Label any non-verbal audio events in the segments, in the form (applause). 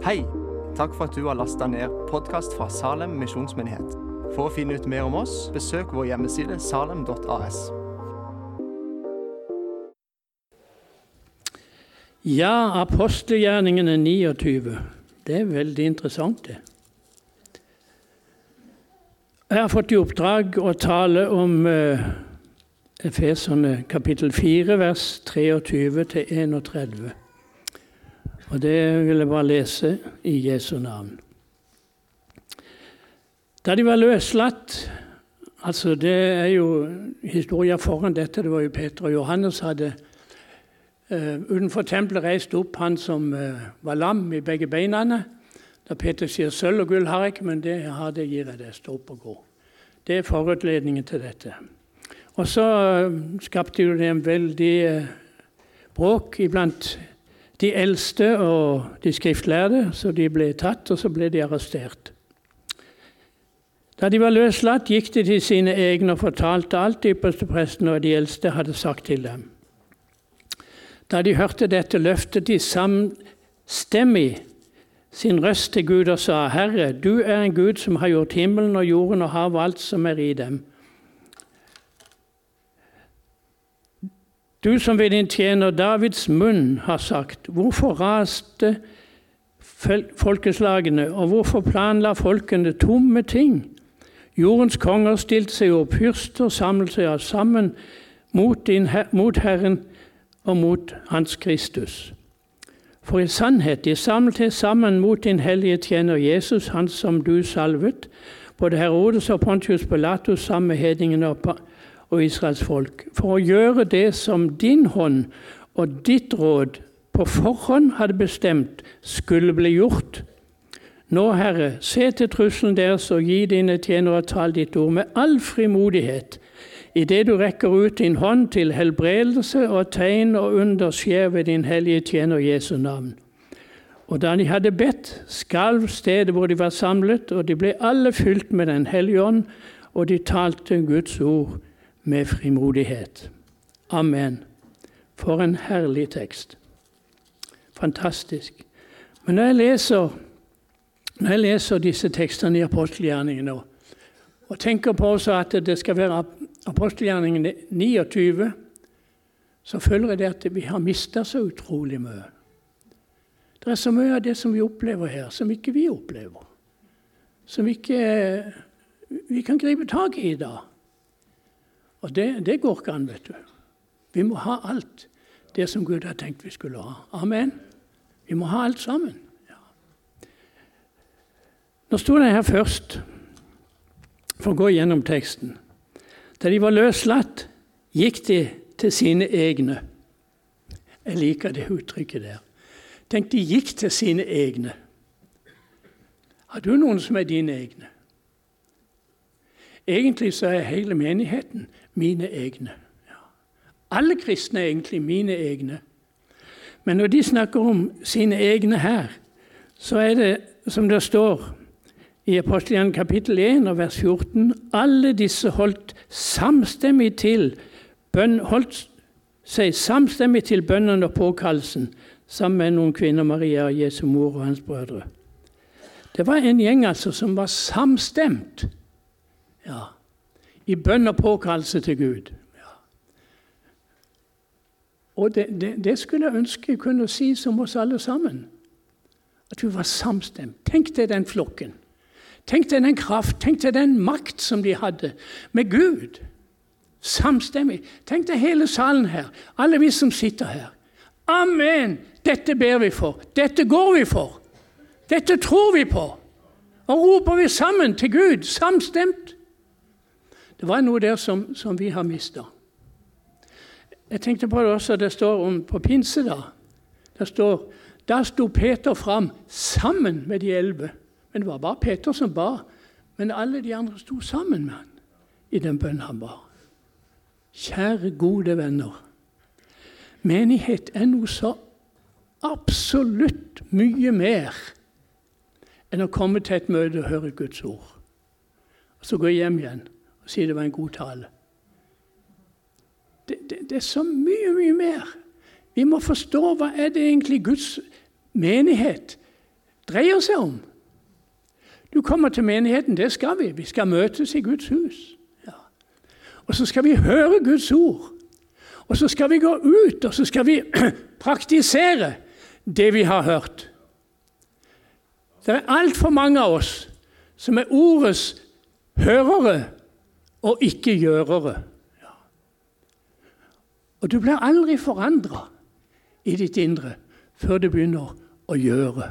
Hei! Takk for at du har lasta ned podkast fra Salem misjonsmyndighet. For å finne ut mer om oss, besøk vår hjemmeside salem.as. Ja, apostelgjerningene 29. Det er veldig interessant, det. Jeg har fått i oppdrag å tale om uh, Efeserne kapittel 4, vers 23-31. Og det vil jeg bare lese i Jesu navn. Da de var løslatt altså Det er jo historien foran dette. Det var jo Peter og Johannes hadde uh, utenfor tempelet reist opp han som uh, var lam i begge beina. Da Peter sier 'sølv og gull har jeg ikke, men det har det gir jeg deg. Stå opp og gå'. Det er forutledningen til dette. Og så uh, skapte det en veldig bråk iblant de eldste og de skriftlærde, så de ble tatt, og så ble de arrestert. Da de var løslatt, gikk de til sine egne og fortalte alt ypperstepresten og de eldste hadde sagt til dem. Da de hørte dette, løftet de samstemmig sin røst til Gud og sa, Herre, du er en Gud som har gjort himmelen og jorden og og alt som er i dem. Du som ved din tjener Davids munn har sagt, hvorfor raste folkeslagene, og hvorfor planla folkene tomme ting? Jordens konger stilte seg opp, fyrster samlet seg sammen mot, din, mot Herren og mot Hans Kristus. For i sannhet, de samlet seg sammen mot din hellige tjener Jesus, han som du salvet, både Herodes og Pontius Pilatus sammen med hedningene og og Israels folk, for å gjøre det som din hånd og ditt råd på forhånd hadde bestemt skulle bli gjort. Nå, Herre, se til trusselen deres og gi dine tjenere tal ditt ord med all frimodighet, idet du rekker ut din hånd til helbredelse og tegn og under skjer ved din hellige tjener Jesu navn. Og da de hadde bedt, skalv stedet hvor de var samlet, og de ble alle fylt med Den hellige ånd, og de talte Guds ord med frimodighet. Amen. For en herlig tekst. Fantastisk. Men når jeg leser, når jeg leser disse tekstene i apostelgjerningene og, og tenker på at det skal være apostelgjerningene 29, så føler jeg det at vi har mista så utrolig mye. Det er så mye av det som vi opplever her, som ikke vi opplever. Som ikke vi kan gripe tak i i dag. Og det, det går ikke an, vet du. Vi må ha alt det som Gud har tenkt vi skulle ha. Amen. Vi må ha alt sammen. Ja. Nå sto det her først, for å gå gjennom teksten. Da de var løslatt, gikk de til sine egne. Jeg liker det uttrykket der. Tenk, de gikk til sine egne. Har du noen som er dine egne? Egentlig så er hele menigheten mine egne. Ja. Alle kristne er egentlig mine egne. Men når de snakker om sine egne her, så er det som det står i Apostelian kapittel 1 og vers 14 alle disse holdt samstemmig til bønn, holdt seg samstemmig til bønnen og påkallelsen sammen med noen kvinner, Maria, og Jesu mor og hans brødre. Det var en gjeng altså som var samstemt. Ja i bønn og påkallelse til Gud. Ja. Og det, det, det, skulle jeg ønske jeg kunne si som oss alle sammen. At vi var samstemt. Tenk deg den flokken. Tenk deg den kraft, tenk deg den makt som de hadde med Gud. Samstemmig. Tenk deg hele salen her, alle vi som sitter her. Amen! Dette ber vi for. Dette går vi for. Dette tror vi på. Og roper vi sammen til Gud, samstemt. Det var noe der som, som vi har mista. Jeg tenkte på det også, det står om på pinse da. Det står da sto Peter fram sammen med de elleve. Men det var bare Peter som ba. Men alle de andre sto sammen med han i den bønnen han ba. Kjære, gode venner. Menighet er noe så absolutt mye mer enn å komme til et møte og høre Guds ord. Og så gå hjem igjen si det var en god tale. Det, det, det, er så mye, mye mer. Vi må forstå hva er det egentlig Guds menighet dreier seg om. Du kommer til menigheten, det skal vi. Vi skal møtes i Guds hus. Ja. Og så skal vi høre Guds ord. Og så skal vi gå ut, og så skal vi (clears throat) praktisere det vi har hørt. Det er altfor mange av oss som er ordets hørere og ikke gjørere. Og du blir aldri forandra i ditt indre før du begynner å gjøre.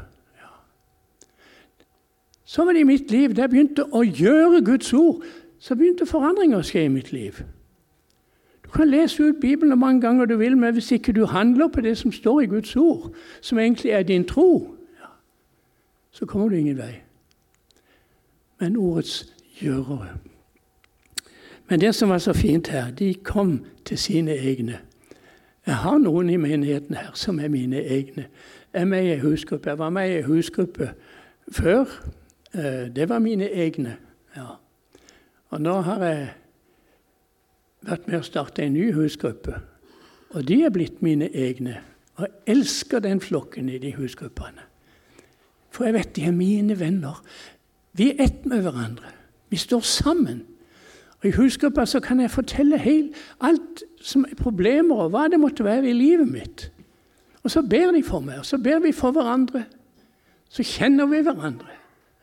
Så var det i mitt liv. Da jeg begynte å gjøre Guds ord, så begynte forandringer å skje i mitt liv. Du kan lese ut Bibelen mange ganger du vil, men hvis ikke du handler på det som står i Guds ord, som egentlig er din tro, ja, så kommer du ingen vei. Men ordets gjørere. Men det som var så fint her, de kom til sine egne. Jeg har noen i menigheten her som er mine egne. Jeg er med i husgruppe. Jeg var med i en husgruppe før. Eh, det var mine egne. Ja. Og nå har jeg vært med å starte en ny husgruppe. Og de er blitt mine egne. Og jeg elsker den flokken i de husgruppene. For jeg vet de er mine venner. Vi er ett med hverandre. Vi står sammen. Og I husgruppa så kan jeg fortelle helt, alt som er problemer, og hva det måtte være i livet mitt. Og så ber de for meg, og så ber vi for hverandre. Så kjenner vi hverandre.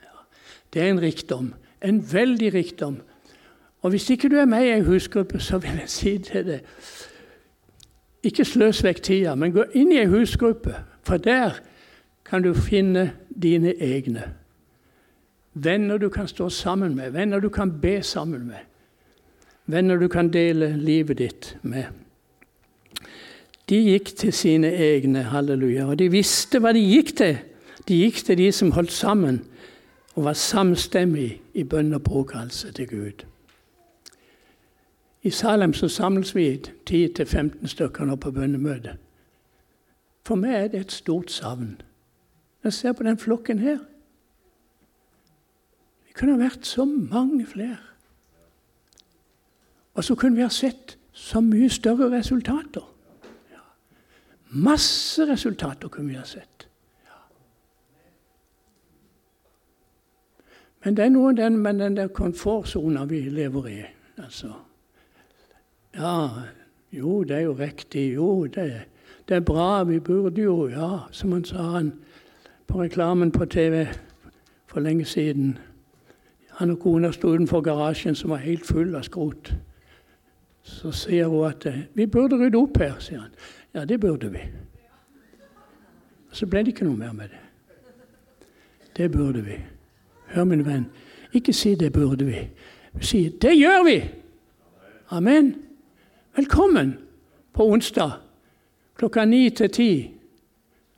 Ja, det er en rikdom. En veldig rikdom. Og hvis ikke du er med i ei husgruppe, så vil jeg si til deg Ikke sløs vekk tida, men gå inn i ei husgruppe, for der kan du finne dine egne. Venner du kan stå sammen med, venner du kan be sammen med. Venner du kan dele livet ditt med. De gikk til sine egne, halleluja, og de visste hva de gikk til. De gikk til de som holdt sammen og var samstemmige i bønn og påkallelse til Gud. I Salem så samles vi 10-15 stykker nå på bønnemøte. For meg er det et stort savn. Jeg ser på den flokken her. Vi kunne vært så mange flere. Og så kunne vi ha sett så mye større resultater. Ja. Masse resultater kunne vi ha sett. Ja. Men det er noe den, med den der komfortsona vi lever i. altså. Ja, jo, det er jo riktig. Jo, det, det er bra. Vi burde jo Ja, som han sa han på reklamen på TV for lenge siden. Han og kona sto utenfor garasjen som var helt full av skrot. Så sier hun at vi burde rydde opp her, sier han. Ja, det burde vi. Så ble det ikke noe mer med det. Det burde vi. Hør, min venn, ikke si 'det burde vi'. Si 'det gjør vi'. Amen. Velkommen på onsdag klokka ni til ti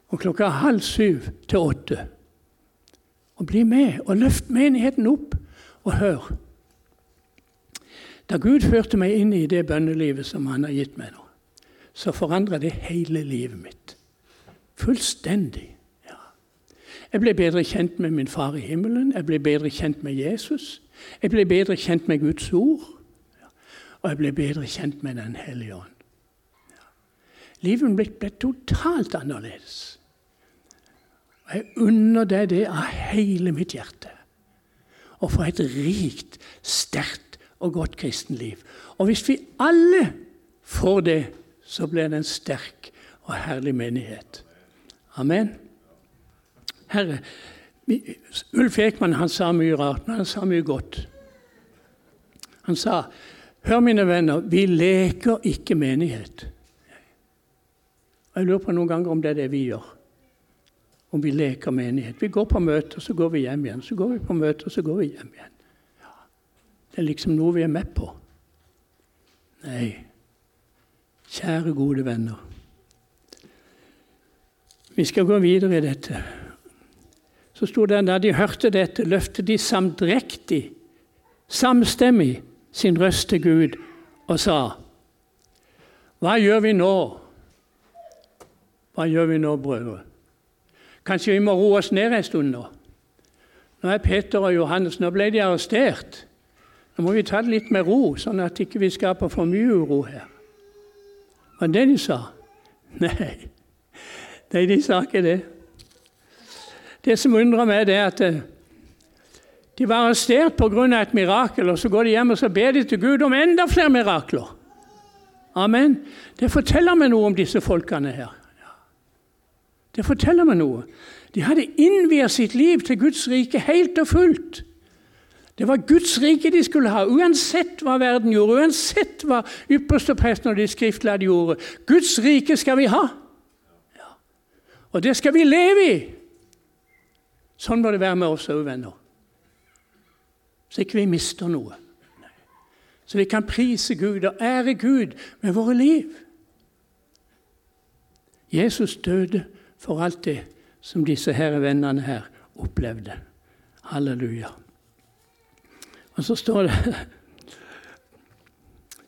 og klokka halv syv til åtte. Og bli med og løft menigheten opp og hør. Da Gud førte meg inn i det bønnelivet som Han har gitt meg nå, så forandra det hele livet mitt. Fullstendig. Ja. Jeg ble bedre kjent med min far i himmelen, jeg ble bedre kjent med Jesus. Jeg ble bedre kjent med Guds ord og jeg ble bedre kjent med Den hellige ånd. Ja. Livet mitt ble totalt annerledes. Og jeg unner deg det av hele mitt hjerte. Å få et rikt, sterkt og godt kristenliv. Og hvis vi alle får det, så blir det en sterk og herlig menighet. Amen. Herre, Ulf Ekman han sa mye rart, men han sa mye godt. Han sa Hør, mine venner, vi leker ikke menighet. Jeg lurer på noen ganger om det er det vi gjør. Om vi leker menighet. Vi går på møter, så går vi hjem igjen. Så går vi på møter, så går vi hjem igjen. Det er liksom noe vi er med på. Nei, kjære, gode venner. Vi skal gå videre i dette. Så sto det da de hørte dette, løftet de samdrektig, samstemmig sin røst til Gud og sa Hva gjør vi nå? Hva gjør vi nå, brødre? Kanskje vi må roe oss ned en stund nå? Nå er Peter og Johannes nå ble de arrestert. Nå må vi ta det litt med ro, sånn at ikke vi skaper for mye uro her. Var det de sa? (laughs) Nei. Nei, de sa ikke det. Det som undrer meg, det er at eh, de var arrestert pga. et mirakel, og så går de hjem og så ber de til Gud om enda flere mirakler. Amen. Det forteller meg noe om disse folkene her. Det forteller meg noe. De hadde innviet sitt liv til Guds rike helt og fullt. Det var Guds rike de skulle ha, uansett hva verden gjorde, uansett hva ypperste presten og de skriftlærde gjorde. Guds rike skal vi ha. Ja. Og det skal vi leve i. Sånn må det være med oss òg, venner. Så ikke vi mister noe. Så vi kan prise Gud og ære Gud med våre liv. Jesus døde for alt det som disse her vennene her opplevde. Halleluja. Og så står det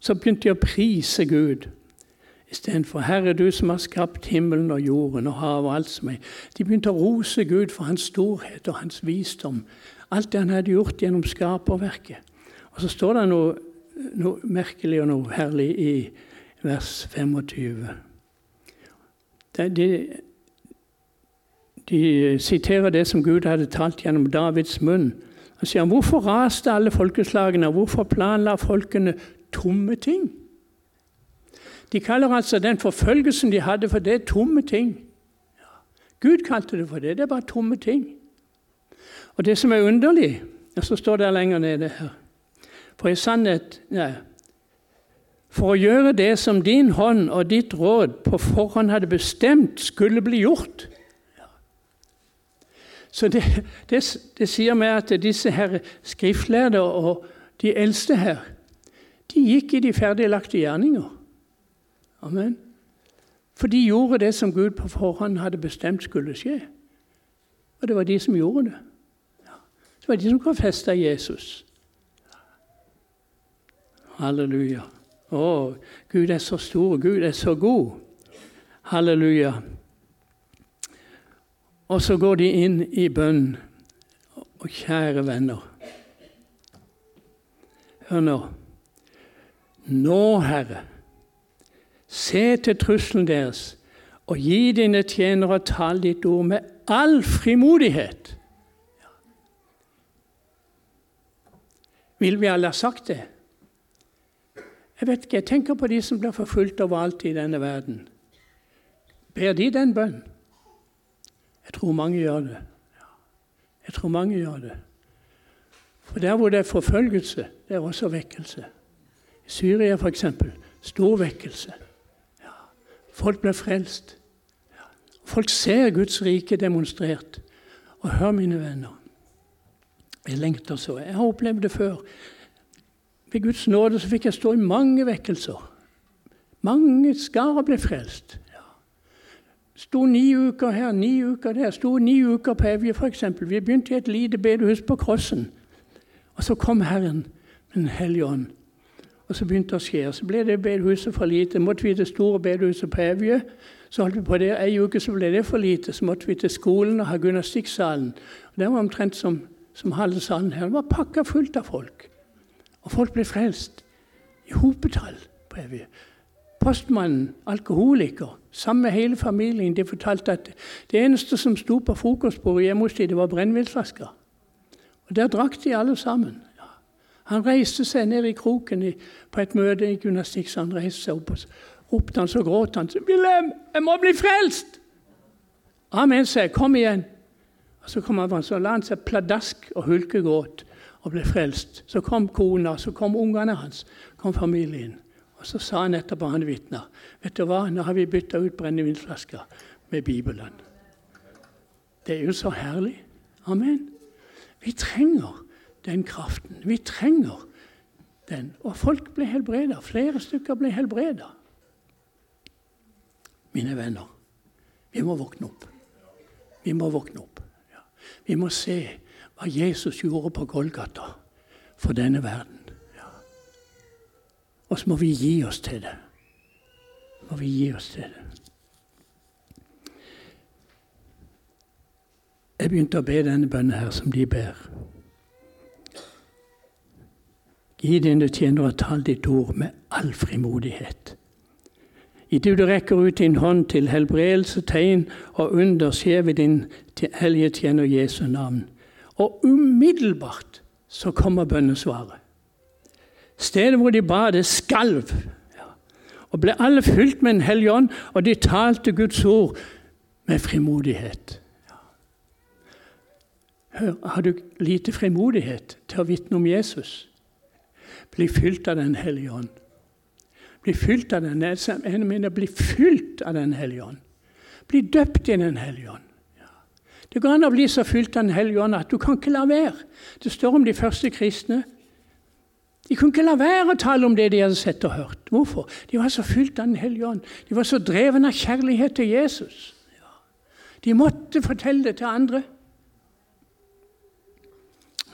Så begynte de å prise Gud istedenfor 'Herre, du som har skapt himmelen og jorden og havet og alt som er'. De begynte å rose Gud for hans storhet og hans visdom. Alt det han hadde gjort gjennom skaperverket. Og så står det noe, noe merkelig og noe herlig i vers 25. De, de, de siterer det som Gud hadde talt gjennom Davids munn. Han sier hvorfor raste alle folkeslagene, hvorfor planla folkene tomme ting? De kaller altså den forfølgelsen de hadde, for det er tomme ting. Ja. Gud kalte det for det. Det er bare tomme ting. Og det som er underlig, og så står det lenger nede her For i sannhet nei, For å gjøre det som din hånd og ditt råd på forhånd hadde bestemt skulle bli gjort, så det, det, det, sier meg at disse her skriftlærde og de eldste her, de gikk i de ferdiglagte gjerninger. Amen. For de gjorde det som Gud på forhånd hadde bestemt skulle skje. Og det var de som gjorde det. Det var de som konfesta Jesus. Halleluja. Å, Gud er så stor, Gud er så god. Halleluja. Og så går de inn i bønn. Og kjære venner Hør nå. Nå, Herre, se til trusselen deres og gi dine tjenere tall ditt ord med all frimodighet. Vil vi alle ha sagt det? Jeg vet ikke, jeg tenker på de som blir forfulgt overalt i denne verden. Ber de den bønn? Jeg tror mange gjør det. Jeg tror mange gjør det. For der hvor det er forfølgelse, det er også vekkelse. I Syria f.eks. stor vekkelse. Ja. Folk blir frelst. Ja. Folk ser Guds rike demonstrert. Og hør, mine venner, jeg lengter så. Jeg har opplevd det før. Ved Guds nåde så fikk jeg stå i mange vekkelser. Mange skarer ble frelst. Sto ni uker her, ni uker der. Sto ni uker på Evje, f.eks. Vi begynte i et lite bedehus på Krossen. Og så kom Herren med Den hellige ånd. Og så begynte det å skje. Så ble det bedehuset for lite. Måtte vi til store bedehuset på Evje. Så holdt vi på det. Ei uke så ble det for lite. Så måtte vi til skolen og ha gymnastikksalen. Den var omtrent som, som halve salen her. Den var pakka fullt av folk. Og folk ble frelst i hopetall på Evje. Postmannen, alkoholiker, sammen med hele familien, de fortalte at det eneste som sto på frokostbordet hjemme hos dem, det var brennevinsflasker. Og der drakk de alle sammen. Ja. Han reiste seg ned i kroken i, på et møte i gymnastikk. Så han reiste seg opp og ropte han, så gråt han. 'Wilhelm, jeg må bli frelst!' Amen, sa jeg. 'Kom igjen.' Og Så kom han, så la han seg pladask og hulkegråt og ble frelst. Så kom kona, så kom ungene hans, kom familien. Og Så sa han etterpå, han vitna, vet du hva, nå har vi bytta ut brennevinsflasker med Bibelen. Det er jo så herlig. Amen. Vi trenger den kraften. Vi trenger den. Og folk ble helbreda. Flere stykker ble helbreda. Mine venner, vi må våkne opp. Vi må våkne opp. Ja. Vi må se hva Jesus gjorde på Golgata for denne verden. Og så må vi gi oss til det. Må vi gi oss til det. Jeg begynte å be denne bønnen her som de ber. Gi dine tjenere tall ditt ord med all frimodighet. Idet du rekker ut din hånd til helbredelse, tegn og under, skjer ved din hellige tjener Jesu navn. Og umiddelbart så kommer bønnesvaret. Stedet hvor de ba, det skalv. Og ble alle fylt med Den hellige ånd, og de talte Guds ord med frimodighet. Hør, har du lite frimodighet til å vitne om Jesus? Bli fylt av Den hellige ånd. Bli fylt av Den jeg mener, bli fylt av Den hellige ånd. Bli døpt i Den hellige ånd. Det går an å bli så fylt av Den hellige ånd at du kan ikke la være. Det står om de første kristne. De kunne ikke la være å tale om det de hadde sett og hørt. Hvorfor? De var så fylt av Den hellige ånd. De var så dreven av kjærlighet til Jesus. De måtte fortelle det til andre.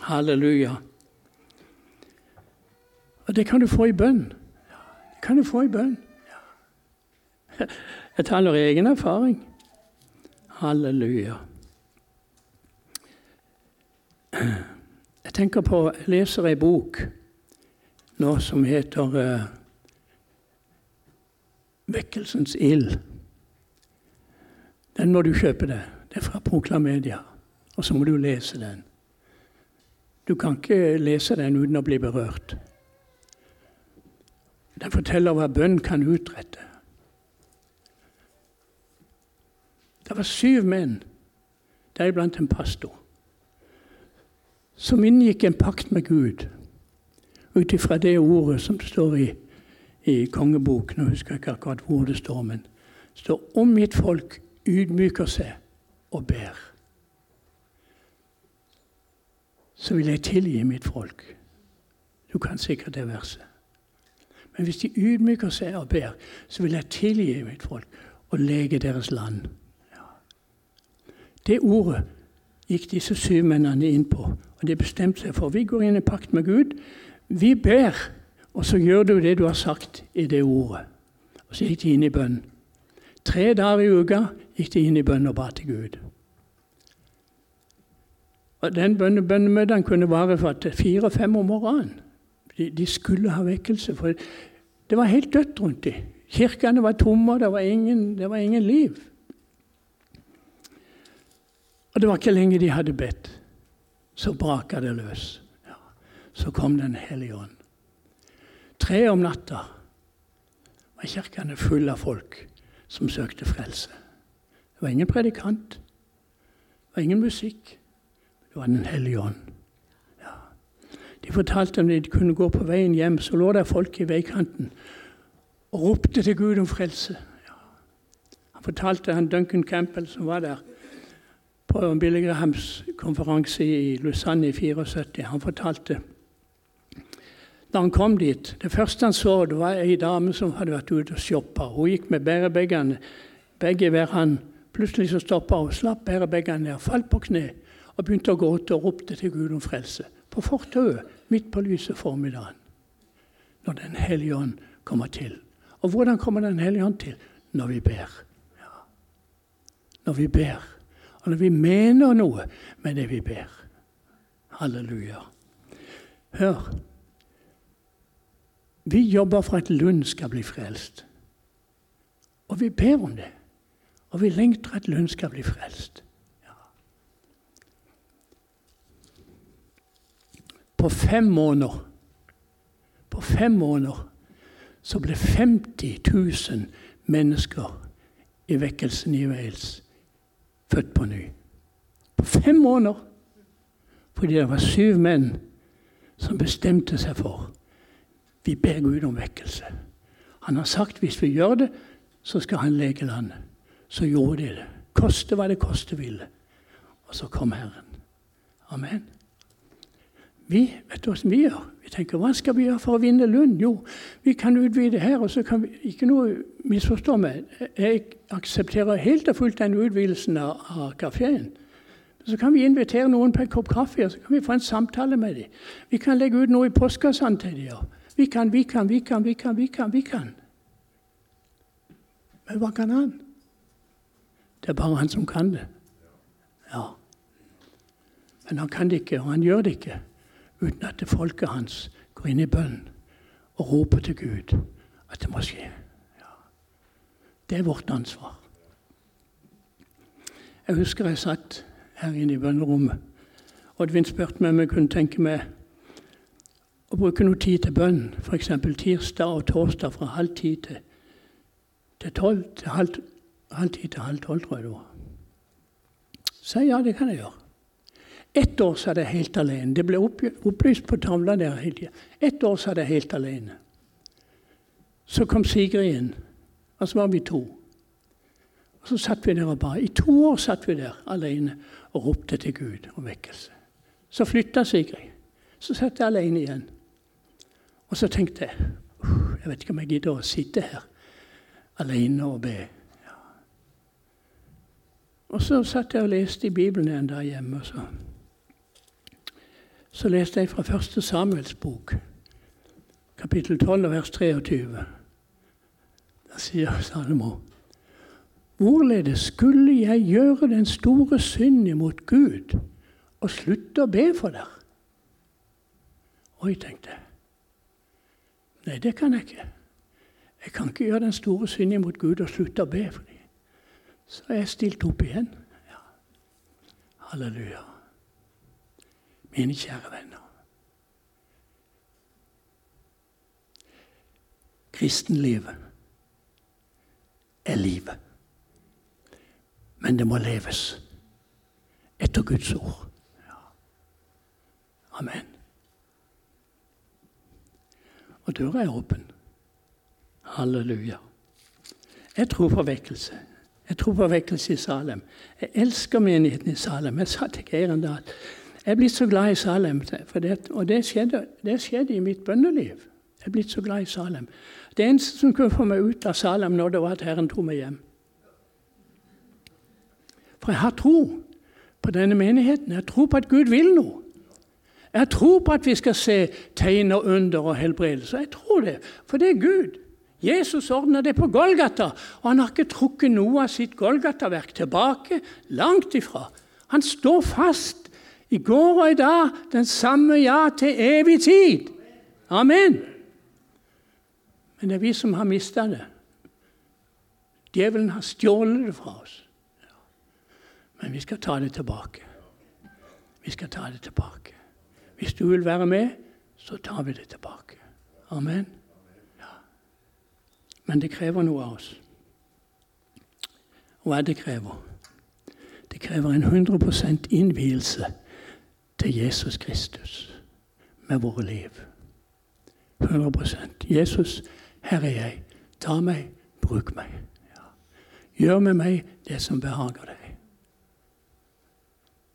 Halleluja. Og det kan du få i bønn. Det kan du få i bønn. Jeg taler i egen erfaring. Halleluja. Jeg tenker på, jeg leser ei bok nå som heter uh, 'Vekkelsens ild'. Den må du kjøpe deg. Det er fra Proklamedia. Og så må du lese den. Du kan ikke lese den uten å bli berørt. Den forteller hva bønn kan utrette. Det var syv menn, deriblant en pastor, som inngikk en pakt med Gud ut ifra det ordet som står i, i kongeboken. nå husker ikke akkurat hvor det står, men står om mitt folk ydmyker seg og ber. Så vil jeg tilgi mitt folk. Du kan sikkert det verset. Men hvis de ydmyker seg og ber, så vil jeg tilgi mitt folk og lege deres land. Ja. Det ordet gikk disse syv mennene inn på, og de bestemte seg for. Vi går inn i pakt med Gud. Vi ber, og så gjør du det du har sagt i det ordet. Og så gikk de inn i bønn. Tre dager i uka gikk de inn i bønn og ba til Gud. Og Den bønnemøtene kunne vare fra fire-fem om morgenen. De, de, skulle ha vekkelse. For det var helt dødt rundt dem. Kirkene var tomme, og det var ingen, det var ingen liv. Og det var ikke lenge de hadde bedt, så braka det løs så kom Den hellige ånd. Tre om natta var kirkene fulle av folk som søkte frelse. Det var ingen predikant, det var ingen musikk. Det var Den hellige ånd. Ja. De fortalte om de kunne gå på veien hjem, så lå der folk i veikanten og ropte til Gud om frelse. Ja. Han fortalte han Duncan Campbell, som var der på Billy Grahams konferanse i Lausanne i 74. Han fortalte da han kom dit Det første han så, det var ei dame som hadde vært ute og shoppa. Hun gikk med bærebegene, begge hver hånd. Plutselig så stoppa hun, slapp bærebegene ned, falt på kne og begynte å gråte og ropte til Gud om frelse. På fortauet, midt på lyse formiddagen. Når Den hellige ånd kommer til. Og hvordan kommer Den hellige ånd til? Når vi ber. Ja. Når vi ber. Og når vi mener noe med det vi ber. Halleluja. Hør. Vi jobber for at Lund skal bli frelst. Og vi ber om det. Og vi lengter at Lund skal bli frelst. Ja. På fem måneder På fem måneder så ble 50 000 mennesker i vekkelsen i Wales født på ny. På fem måneder! Fordi det var syv menn som bestemte seg for vi ber Gud om vekkelse. Han har sagt hvis vi gjør det, så skal han leke landet. Så gjorde de det. Koste hva det koste ville. Og så kom Herren. Amen. Vi vet du hva vi gjør. Vi tenker hva skal vi gjøre for å vinne Lund? Jo, vi kan utvide her. og så kan vi, Ikke noe misforstå meg. Jeg aksepterer helt og fullt den utvidelsen av, av kafeen. Så kan vi invitere noen på en kopp kaffe og så kan vi få en samtale med dem. Vi kan legge ut noe i postkassene til dem. Vi kan, vi kan, vi kan, vi kan, vi kan. vi kan. Men hva kan han? Det er bare han som kan det. Ja. Men han kan det ikke, og han gjør det ikke uten at det folket hans går inn i bønn og roper til Gud at det må skje. Ja. Det er vårt ansvar. Jeg husker jeg satt her inne i bønnerommet. Oddvin spurte meg om jeg kunne tenke meg å bruke noe tid til bønn. F.eks. tirsdag og torsdag fra halv ti til, til tolv. Til halv, halv ti til halv tolv, tror jeg det var. Så ja, det kan jeg gjøre. Ett år satt jeg helt alene. Det ble opplyst på tavla der hele tida. Ett år satt jeg helt alene. Så kom Sigrid inn, og så var vi to. Og Så satt vi der og ba. I to år satt vi der alene og ropte til Gud om vekkelse. Så flytta Sigrid. Så satt jeg alene igjen. Og så tenkte jeg jeg vet ikke om jeg gidder å sitte her alene og be. Ja. Og så satt jeg og leste i Bibelen en dag hjemme. Så, så leste jeg fra 1. Samuels bok, kapittel 12, vers 23. Da sier Salomo Hvorledes skulle jeg gjøre den store synd imot Gud og slutte å be for deg? Oi, tenkte jeg. Nei, det kan jeg ikke. Jeg kan ikke gjøre den store synden mot Gud og slutte å be for. Så er jeg stilt opp igjen. Ja. Halleluja. Mine kjære venner. Kristenlivet er livet. Men det må leves etter Guds ord. Ja. Amen. Og døra er åpen. Halleluja. Jeg tror på vekkelse. Jeg tror på vekkelse i Salem. Jeg elsker menigheten i Salem. Jeg sa til Geir en dag jeg er blitt så glad i Salem. Det, og det skjedde, det skjedde, i mitt bønneliv. Jeg er blitt så glad i Salem. Det eneste som kunne få meg ut av Salem når det var at Herren tok meg hjem. For jeg har tro på denne menigheten. Jeg tror på at Gud vil noe. Jeg tror på at vi skal se tegn og under og helbredelse. Jeg tror det, for det er Gud. Jesus ordna det på Golgata, og han har ikke trukket noe av sitt Golgata-verk tilbake. Langt ifra. Han står fast i går og i dag, den samme ja til evig tid. Amen. Men det er vi som har mista det. Djevelen har stjålet det fra oss. Men vi skal ta det tilbake. Vi skal ta det tilbake. Hvis du vil være med, så tar vi det tilbake. Amen. Ja. Men det krever noe av oss. Hva er det krever? Det krever en 100% innvielse til Jesus Kristus med våre liv. 100% Jesus, her er jeg. Ta meg, bruk meg. Ja. Gjør med meg det som behager deg.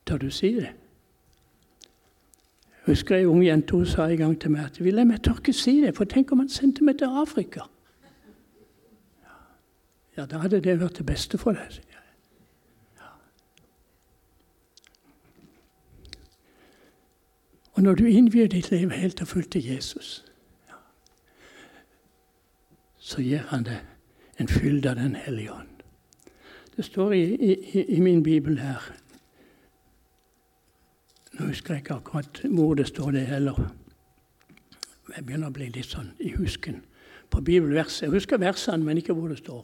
Tør du si det? Husker ei ung jente hun sa en gang til meg at Wilhelm, jeg tør ikke si det, for tenk om han sendte meg til Afrika? Ja, da hadde det vært det beste for deg. sier jeg. Ja. Og når du innvier ditt liv helt og fullt til Jesus, ja, så gir han det en fylde av Den hellige ånd. Det står i, i, i min bibel her nå husker jeg ikke akkurat hvor det står det heller. Jeg begynner å bli litt sånn i husken på bibelverset. Jeg husker versene, men ikke hvor det står.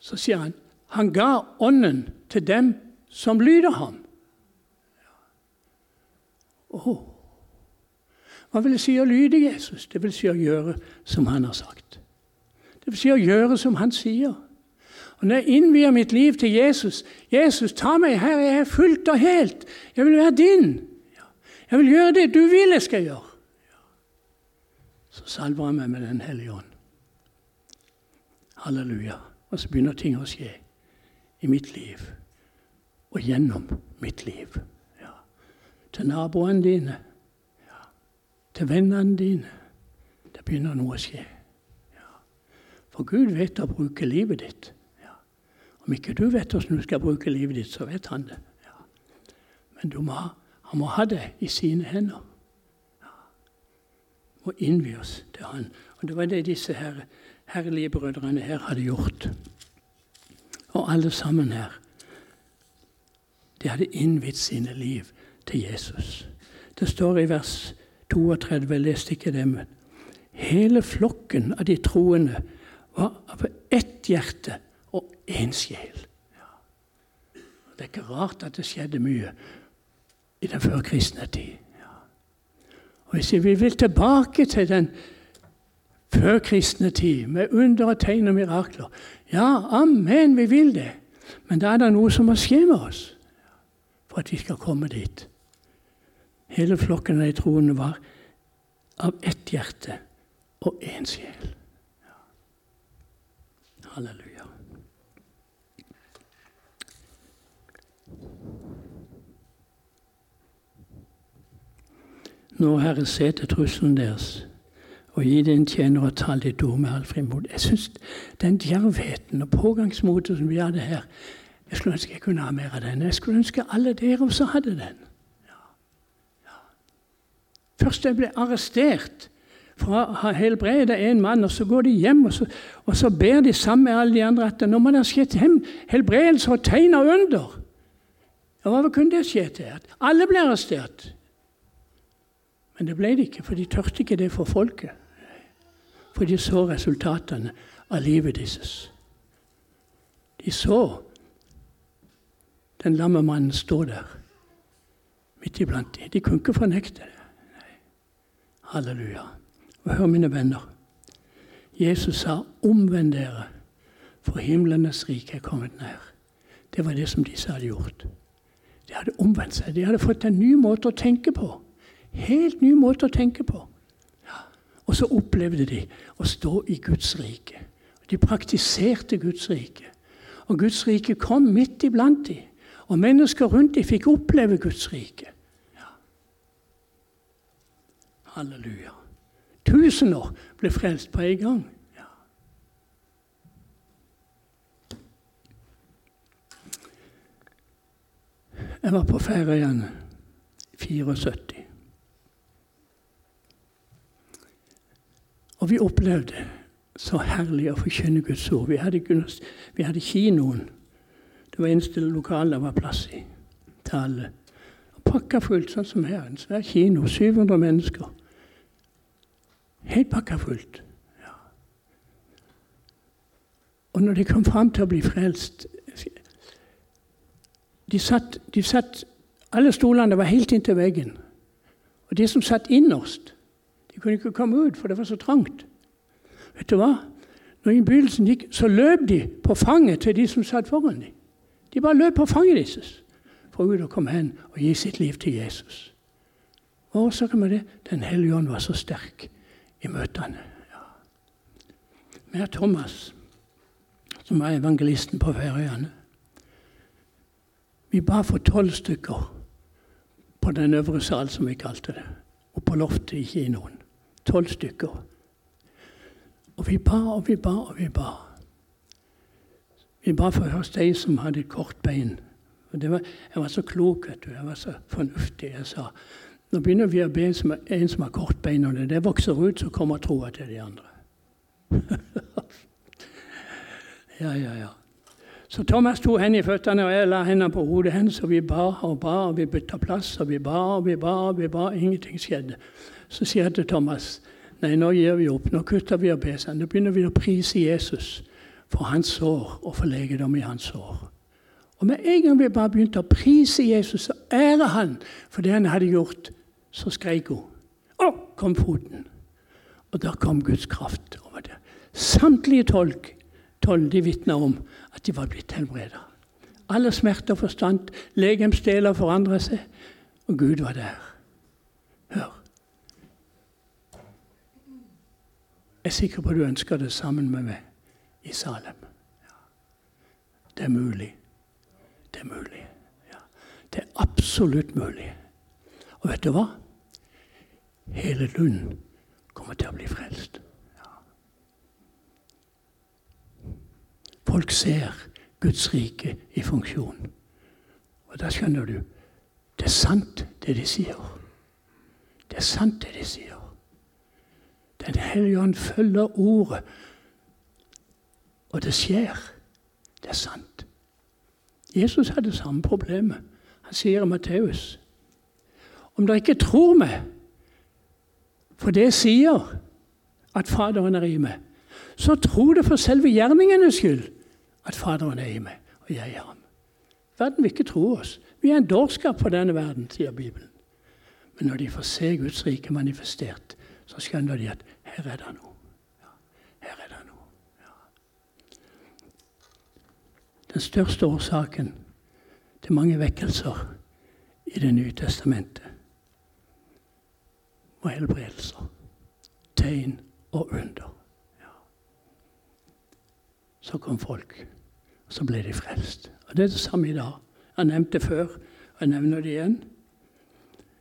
Så sier han han ga ånden til dem som lyder ham. Oh. Hva vil det si å lyde Jesus? Det vil si å gjøre som han har sagt. Det vil si å gjøre som han sier. Og Når jeg innvier mitt liv til Jesus 'Jesus, ta meg her, jeg er fullt og helt. Jeg vil være din.' Jeg vil gjøre det du vil jeg skal gjøre. Så salver han meg med Den hellige ånd. Halleluja. Og så begynner ting å skje i mitt liv og gjennom mitt liv. Ja. Til naboene dine, ja. til vennene dine. Det begynner noe å skje. Ja. For Gud vet å bruke livet ditt. Om ikke du vet hvordan du skal bruke livet ditt, så vet han det. Ja. Men må han må ha det i sine hender. Ja. Må innvie oss til han. Og Det var det disse her, herlige brødrene her hadde gjort. Og alle sammen her. De hadde innvidd sine liv til Jesus. Det står i vers 32, jeg leste ikke det, men hele flokken av de troende var hjerte og én sjel. Ja. Det er ikke rart at det skjedde mye i den førkristne tid. Ja. Og Hvis vi vil tilbake til den førkristne tid, med under og tegn og mirakler Ja, amen, vi vil det. Men da er det noe som må skje med oss for at vi skal komme dit. Hele flokken av de troende var av ett hjerte og én sjel. Ja. Halleluja. Nå, Herre, se til trusselen deres og gi din tjener og tale ditt ord med all frimod. Jeg syns den djervheten og pågangsmotet som vi hadde her Jeg skulle ønske jeg kunne ha mer av den. Jeg skulle ønske alle dere også hadde den. Ja. Ja. Først jeg ble arrestert for å ha helbredet en mann, og så går de hjem og så, og så ber de sammen med alle de andre at nå må det skje helbredelse og tegn og under. Ja, hva kunne det skje til? At alle ble arrestert. Men det ble det ikke, for de tørte ikke det for folket. For de så resultatene av livet deres. De så den lamme mannen stå der midt iblant dem. De kunne ikke fornekte det. Nei. Halleluja. Og hør, mine venner. Jesus sa 'omvend dere, for himlenes rike er kommet nær'. Det var det som disse hadde gjort. De hadde omvendt seg. De hadde fått en ny måte å tenke på. Helt ny måte å tenke på. Og så opplevde de å stå i Guds rike. De praktiserte Guds rike. Og Guds rike kom midt iblant dem. Og mennesker rundt dem fikk oppleve Guds rike. Ja. Halleluja. Tusener ble frelst på en gang. Ja. Jeg var på Færøyene 74. Og vi opplevde så herlig å forkynne Guds ord. Vi hadde, vi hadde kinoen. Det var eneste lokalet det var plass i til alle. Pakka fullt, sånn som her. En svær kino. 700 mennesker. Helt pakka fullt. Ja. Og når de kom fram til å bli frelst de satt, de satt, Alle stolene var helt inntil veggen. Og de som satt innerst, de kunne ikke komme ut, for det var så trangt. Vet du hva? Når innbydelsen gikk, så løp de på fanget til de som satt foran dem. De bare løp på fanget deres for ut å komme hen og gi sitt liv til Jesus. Og årsaken med det? Den hellige ånd var så sterk i møtene. Ja. Med Thomas, som var evangelisten på Færøyene. Vi ba for tolv stykker på den øvre sal, som vi kalte det, og på loftet i kinoen. Tolv stykker. Og vi ba og vi ba og vi ba. Vi ba for hos de som hadde kort bein. Og var, jeg var så klok, vet du. Jeg var så fornuftig. Jeg sa nå begynner vi å be som, en som har kort bein, og når det vokser ut, så kommer troa til de andre. (laughs) ja, ja, ja. Så Thomas tok henne i føttene, og jeg la hendene på hodet hennes, og vi ba og ba, og vi bytta plass, og vi ba og vi ba, og vi ba. Ingenting skjedde. Så sier jeg til Thomas nei, nå gir vi opp. Nå kutter vi opp besene. Nå begynner vi å prise Jesus for hans sår og for legedom i hans sår. Og med en gang vi bare begynte å prise Jesus og ære han for det han hadde gjort, så skreik hun. Å, kom foten. Og da kom Guds kraft over det. Samtlige tolk, tolv de vitna om at de var blitt helbreda. Alle smerter forstand, legemsdeler forandra seg, og Gud var der. Hør. Jeg er sikker på at du ønsker det sammen med meg i Salem. Ja. Det er mulig. Det er mulig. Ja. Det er absolutt mulig. Og vet du hva? Hele Lund kommer til å bli frelst. Folk ser Guds rike i funksjon. Og da skjønner du det er sant, det de sier. Det er sant, det de sier. Den hellige ånd følger ordet. Og det skjer. Det er sant. Jesus hadde samme problemet. Han sier i Matteus om dere ikke tror meg for det sier at Faderen er i meg, så tro det for selve gjerningenes skyld at Faderen er i meg, og jeg i ham. Verden vil ikke tro oss. Vi er en dårskap for denne verden, sier Bibelen. Men når de får se Guds rike manifestert, så skjønner de at her er det noe. Ja, her er det noe. Ja. Den største årsaken til mange vekkelser i Det nye testamentet var helbredelser, tegn og under. Så kom folk, og så ble de frelst. Og Det er det samme i dag. Jeg nevnte det før, og jeg nevner det igjen.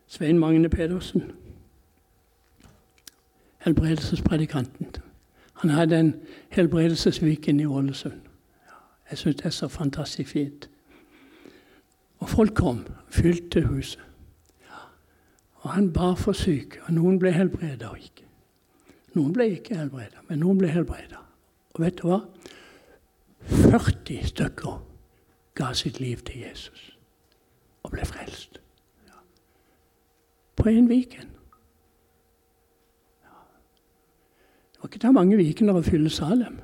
Svein Magne Pedersen, helbredelsespredikanten. Han hadde en helbredelsesviken i Ålesund. Jeg syns det er så fantastisk fint. Og folk kom, fylte huset. Og han bar for syke, og noen ble helbreda og ikke. Noen ble ikke helbreda, men noen ble helbreda. Og vet du hva? 40 stykker ga sitt liv til Jesus og ble frelst. Ja. På én Viken. Ja. Det var ikke ta mange vikener å fylle Salem.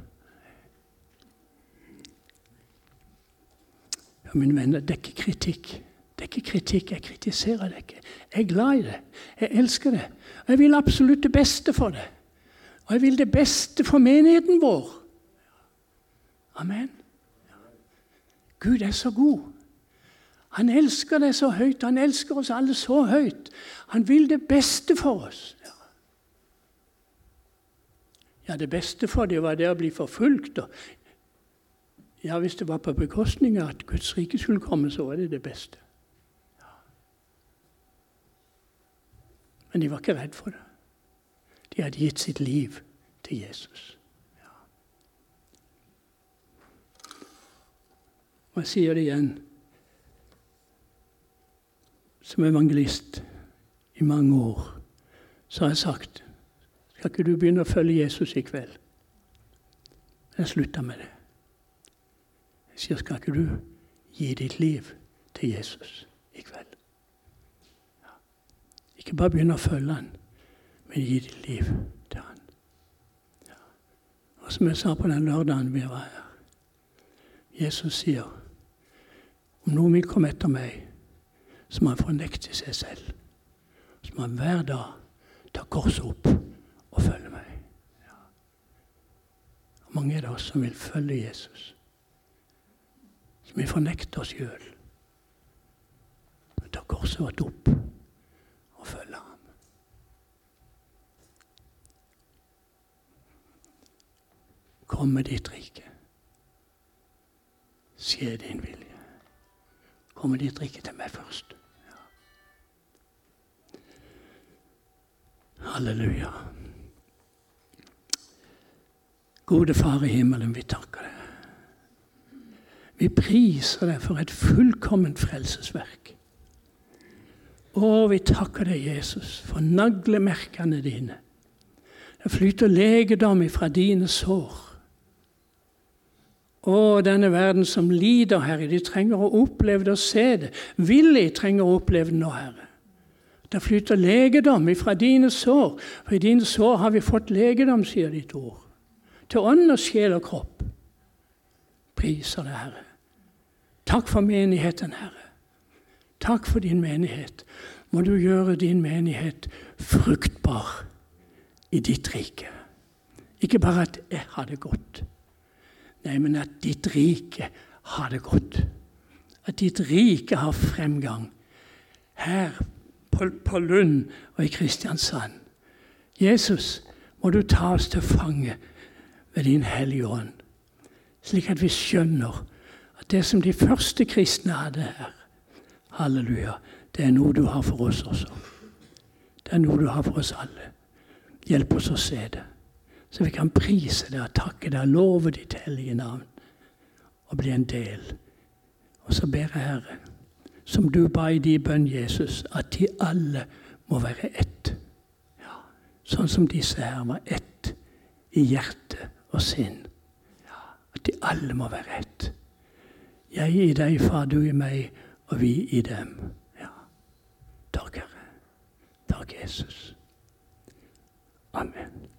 Ja, mine venner, det er ikke kritikk. Det er ikke kritikk. Jeg kritiserer det ikke. Jeg er glad i det. Jeg elsker det. Og jeg vil absolutt det beste for det. Og jeg vil det beste for menigheten vår. Amen. Gud er så god. Han elsker deg så høyt. Han elsker oss alle så høyt. Han vil det beste for oss. Ja, det beste for dem var det å bli forfulgt. Ja, Hvis det var på bekostning av at Guds rike skulle komme, så var det det beste. Ja. Men de var ikke redd for det. De hadde gitt sitt liv til Jesus. Og jeg sier det igjen som evangelist i mange år, så har jeg sagt skal ikke du begynne å følge Jesus i kveld? Jeg slutta med det. Jeg sier skal ikke du gi ditt liv til Jesus i kveld? Ja. Ikke bare begynne å følge han, men gi ditt liv til han. Ja. Og som jeg sa på den lørdagen vi var her Jesus sier om noen vil komme etter meg, så må han fornekte seg selv. Så må han hver dag ta korset opp og følge meg. Ja. Mange er det oss som vil følge Jesus. Som vil fornekte oss sjøl. Ta korset vårt opp og følge ham. Kom med ditt rike. Skje din vilje kommer de drikke til meg først. Ja. Halleluja. Gode Far i himmelen, vi takker deg. Vi priser deg for et fullkomment frelsesverk. Å, vi takker deg, Jesus, for naglemerkene dine. Det flyter legedom ifra dine sår. Å, denne verden som lider, Herre, de trenger å oppleve det og se det. Villig trenger å oppleve det nå, Herre. Det flyter legedom ifra dine sår. For i dine sår har vi fått legedom, sier ditt ord. Til ånd og sjel og kropp. Priser det, Herre. Takk for menigheten, Herre. Takk for din menighet. Må du gjøre din menighet fruktbar i ditt rike. Ikke bare at jeg har det godt Nei, men at ditt rike har det godt. At ditt rike har fremgang. Her på, på Lund og i Kristiansand. Jesus, må du ta oss til fange ved din Hellige Ånd, slik at vi skjønner at det som de første kristne hadde her, halleluja, det er noe du har for oss også. Det er noe du har for oss alle. Hjelp oss å se det så vi kan prise deg og takke deg og love ditt hellige navn og bli en del. Og så ber jeg, Herre, som du ba i de bønn, Jesus, at de alle må være ett. Ja, sånn som disse her var ett i hjerte og sinn. Ja, at de alle må være ett. Jeg i deg, far, du i meg, og vi i dem. Ja. Takk, Herre. Takk, Jesus. Amen.